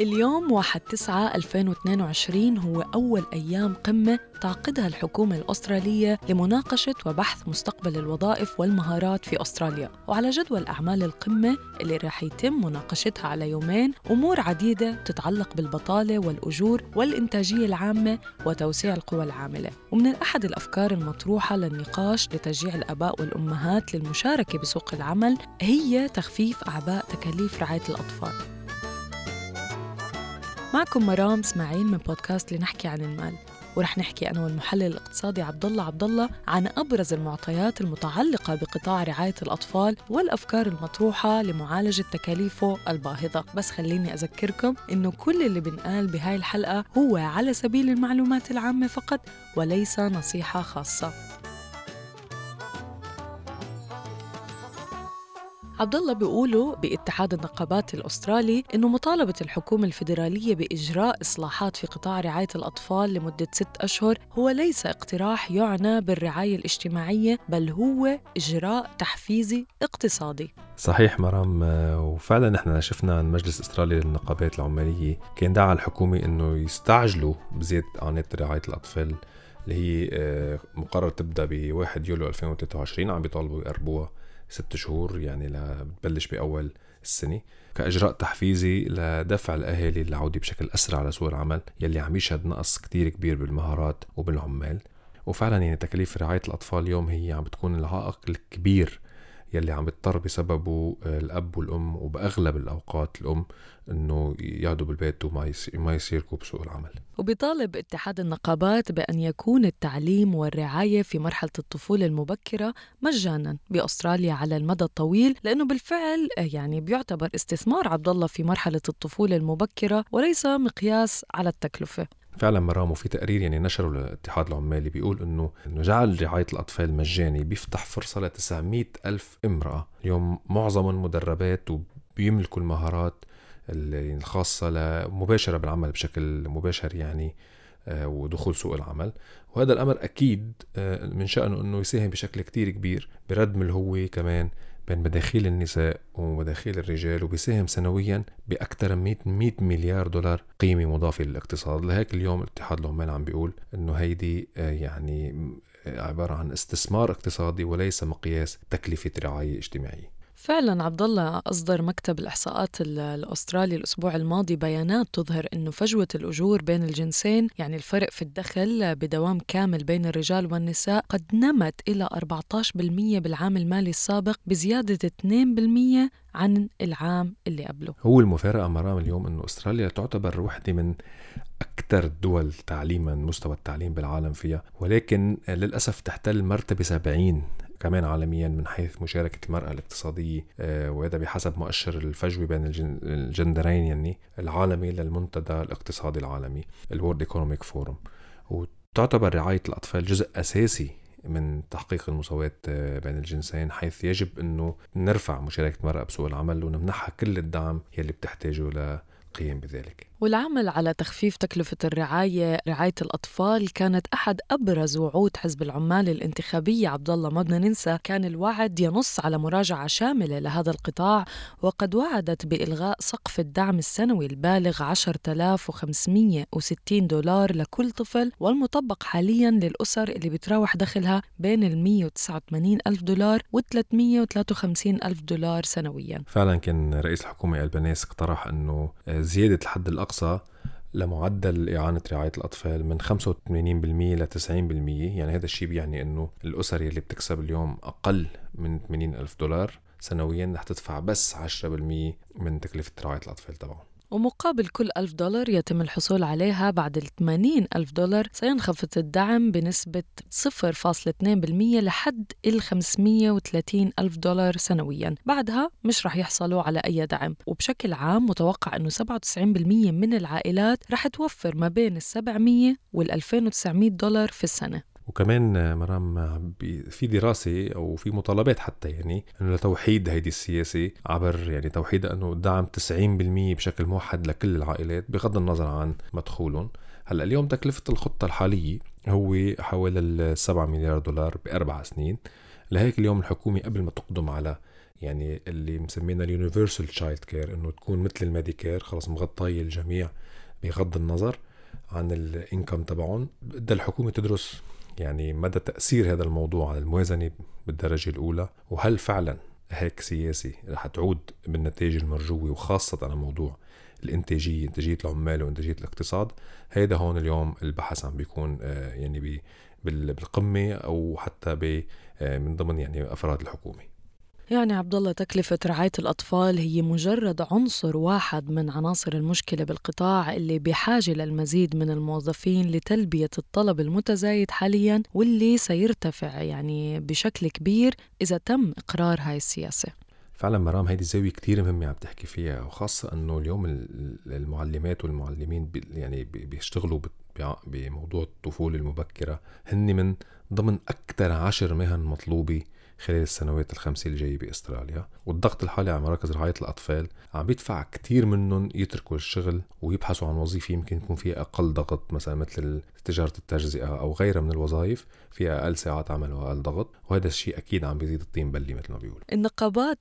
اليوم 1 9 2022 هو أول أيام قمة تعقدها الحكومة الأسترالية لمناقشة وبحث مستقبل الوظائف والمهارات في أستراليا. وعلى جدول أعمال القمة اللي راح يتم مناقشتها على يومين أمور عديدة تتعلق بالبطالة والأجور والإنتاجية العامة وتوسيع القوى العاملة. ومن أحد الأفكار المطروحة للنقاش لتشجيع الآباء والأمهات للمشاركة بسوق العمل هي تخفيف أعباء تكاليف رعاية الأطفال. معكم مرام اسماعيل من بودكاست لنحكي عن المال ورح نحكي أنا والمحلل الاقتصادي عبد الله عبد الله عن أبرز المعطيات المتعلقة بقطاع رعاية الأطفال والأفكار المطروحة لمعالجة تكاليفه الباهظة، بس خليني أذكركم إنه كل اللي بنقال بهاي الحلقة هو على سبيل المعلومات العامة فقط وليس نصيحة خاصة. عبد الله بيقولوا باتحاد النقابات الأسترالي إنه مطالبة الحكومة الفيدرالية بإجراء إصلاحات في قطاع رعاية الأطفال لمدة ست أشهر هو ليس اقتراح يعنى بالرعاية الاجتماعية بل هو إجراء تحفيزي اقتصادي. صحيح مرام وفعلا نحن شفنا المجلس الاسترالي للنقابات العمالية كان دعا الحكومة إنه يستعجلوا بزيادة اعانات رعاية الأطفال اللي هي مقرر تبدأ ب 1 يوليو 2023 عم بيطالبوا يقربوها. ست شهور يعني لبلش بأول السنة. كإجراء تحفيزي لدفع الأهالي للعوده بشكل أسرع لسوق العمل يلي عم يشهد نقص كتير كبير بالمهارات وبالعمال. وفعلا يعني تكاليف رعاية الأطفال اليوم هي عم بتكون العائق الكبير يلي عم بيضطر بسببه الأب والأم وبأغلب الأوقات الأم إنه يقعدوا بالبيت وما ما يشاركوا بسوق العمل. وبيطالب اتحاد النقابات بأن يكون التعليم والرعاية في مرحلة الطفولة المبكرة مجانا بأستراليا على المدى الطويل لأنه بالفعل يعني بيعتبر استثمار عبد الله في مرحلة الطفولة المبكرة وليس مقياس على التكلفة. فعلا مرام وفي تقرير يعني نشره الاتحاد العمالي بيقول إنه إنه جعل رعاية الأطفال مجاني بيفتح فرصة ل 900 ألف امرأة. اليوم معظمهم مدربات وبيملكوا المهارات الخاصة مباشره بالعمل بشكل مباشر يعني ودخول سوق العمل. وهذا الأمر أكيد من شأنه إنه يساهم بشكل كتير كبير بردم الهوية كمان بين مداخيل النساء ومداخيل الرجال وبيساهم سنويا بأكثر من 100 مليار دولار قيمة مضافة للاقتصاد. لهيك اليوم اتحاد العمال عم بيقول إنه هيدي يعني عبارة عن استثمار اقتصادي وليس مقياس تكلفة رعاية اجتماعية. فعلا عبد الله أصدر مكتب الإحصاءات الأسترالي الأسبوع الماضي بيانات تظهر إنه فجوة الأجور بين الجنسين يعني الفرق في الدخل بدوام كامل بين الرجال والنساء قد نمت إلى 14% بالعام المالي السابق بزيادة 2% عن العام اللي قبله. هو المفارقة مرام اليوم إنه أستراليا تعتبر وحدة من أكثر الدول تعليما مستوى التعليم بالعالم فيها ولكن للأسف تحتل مرتبة 70 كمان عالميا من حيث مشاركة المرأة الاقتصادية وهذا بحسب مؤشر الفجوة بين الجندرين يعني العالمي للمنتدى الاقتصادي العالمي ال World Economic Forum وتعتبر رعاية الأطفال جزء أساسي من تحقيق المساواة بين الجنسين حيث يجب أنه نرفع مشاركة المرأة بسوق العمل ونمنحها كل الدعم يلي بتحتاجه للقيام بذلك. والعمل على تخفيف تكلفة الرعاية رعاية الأطفال كانت أحد أبرز وعود حزب العمال الانتخابية عبد الله ما بدنا ننسى كان الوعد ينص على مراجعة شاملة لهذا القطاع وقد وعدت بإلغاء سقف الدعم السنوي البالغ 10560 دولار لكل طفل والمطبق حاليا للأسر اللي بتراوح دخلها بين ال 189 ألف دولار و 353 ألف دولار سنويا. فعلا كان رئيس الحكومة البنيس اقترح أنه زيادة الحد الأقصى الأقصى لمعدل إعانة رعاية الأطفال من 85% ل 90% يعني هذا الشيء بيعني أنه الأسر اللي بتكسب اليوم أقل من 80 ألف دولار سنويا رح تدفع بس 10% من تكلفة رعاية الأطفال تبعهم. ومقابل كل ألف دولار يتم الحصول عليها بعد ال 80 ألف دولار سينخفض الدعم بنسبة 0.2% لحد ال 530 ألف دولار سنويا. بعدها مش رح يحصلوا على أي دعم. وبشكل عام متوقع أنه 97% من العائلات رح توفر ما بين ال 700 وال 2900 دولار في السنة. وكمان مرام في دراسة أو في مطالبات حتى يعني أنه لتوحيد هيدي السياسة عبر يعني توحيد أنه دعم 90% بشكل موحد لكل العائلات بغض النظر عن مدخولهم. هلأ اليوم تكلفة الخطة الحالية هو حوالي ال 7 مليار دولار بأربع سنين. لهيك اليوم الحكومة قبل ما تقدم على يعني اللي مسمينا ال universal child care إنه تكون مثل ال Medicare خلص مغطية الجميع بغض النظر عن ال income تبعهم. بدها الحكومة تدرس يعني مدى تأثير هذا الموضوع على الموازنة بالدرجة الأولى؟ وهل فعلا هيك سياسة رح تعود بالنتائج المرجوة وخاصة على موضوع الإنتاجية إنتاجية العمال وإنتاجية الاقتصاد؟ هيدا هون اليوم البحث عم بيكون آه، يعني بالقمة أو حتى آه، من ضمن يعني أفراد الحكومة. يعني عبد الله تكلفة رعاية الأطفال هي مجرد عنصر واحد من عناصر المشكلة بالقطاع اللي بحاجة للمزيد من الموظفين لتلبية الطلب المتزايد حاليا واللي سيرتفع يعني بشكل كبير إذا تم إقرار هاي السياسة. فعلا مرام هيدي الزاوية كتير مهمة عم تحكي فيها وخاصة إنه اليوم المعلمات والمعلمين يعني بيشتغلوا بموضوع الطفولة المبكرة هن من ضمن أكثر عشر مهن مطلوبة خلال السنوات الخمسة الجاية بأستراليا. والضغط الحالي على مراكز رعاية الأطفال عم بيدفع كتير منهم يتركوا الشغل ويبحثوا عن وظيفة يمكن يكون فيها أقل ضغط مثلا مثل تجارة التجزئة أو غيرها من الوظائف فيها أقل ساعات عمل وأقل ضغط. وهذا الشيء أكيد عم بيزيد الطين بلي مثل ما بيقول النقابات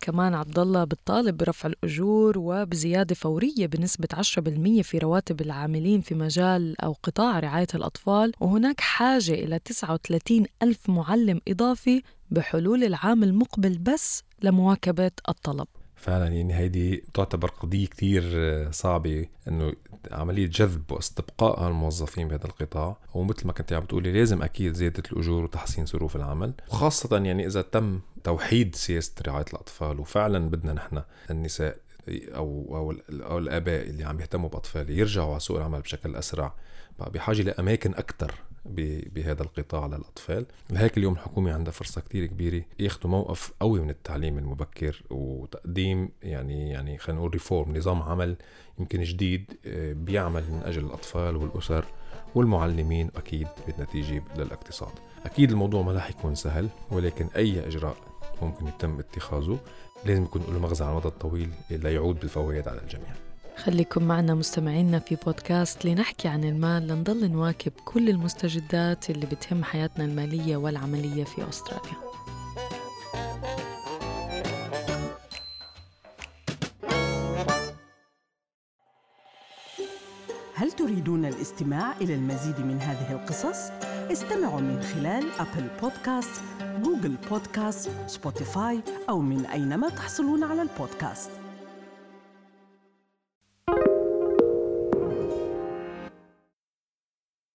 كمان عبد الله بتطالب برفع الأجور وبزيادة فورية بنسبة 10% في رواتب العاملين في مجال أو قطاع رعاية الأطفال. وهناك حاجة إلى 39 ألف معلم إضافي بحلول العام المقبل بس لمواكبة الطلب. فعلا يعني هيدي تعتبر قضية كتير صعبة إنه عملية جذب واستبقاء هالموظفين بهذا القطاع. ومثل ما كنت عم بتقولي لازم أكيد زيادة الأجور وتحسين ظروف العمل. وخاصة يعني إذا تم توحيد سياسة رعاية الأطفال وفعلا بدنا نحن النساء أو أو, أو الآباء اللي عم يهتموا بأطفال يرجعوا على سوق العمل بشكل أسرع بحاجة لأماكن أكثر بهذا القطاع للأطفال. لهيك اليوم الحكومة عندها فرصة كتير كبيرة ياخذوا موقف قوي من التعليم المبكر وتقديم يعني يعني خلينا نقول ريفورم نظام عمل يمكن جديد آه، بيعمل من أجل الأطفال والأسر والمعلمين أكيد بالنتيجة للاقتصاد. أكيد الموضوع ما رح يكون سهل ولكن أي إجراء ممكن يتم اتخاذه لازم يكون له مغزى على المدى الطويل ليعود بالفوائد على الجميع. خليكم معنا مستمعينا في بودكاست لنحكي عن المال. لنضل نواكب كل المستجدات اللي بتهم حياتنا المالية والعملية في أستراليا. هل تريدون الاستماع إلى المزيد من هذه القصص؟ استمعوا من خلال Apple Podcasts، Google Podcasts، Spotify أو من أينما تحصلون على البودكاست.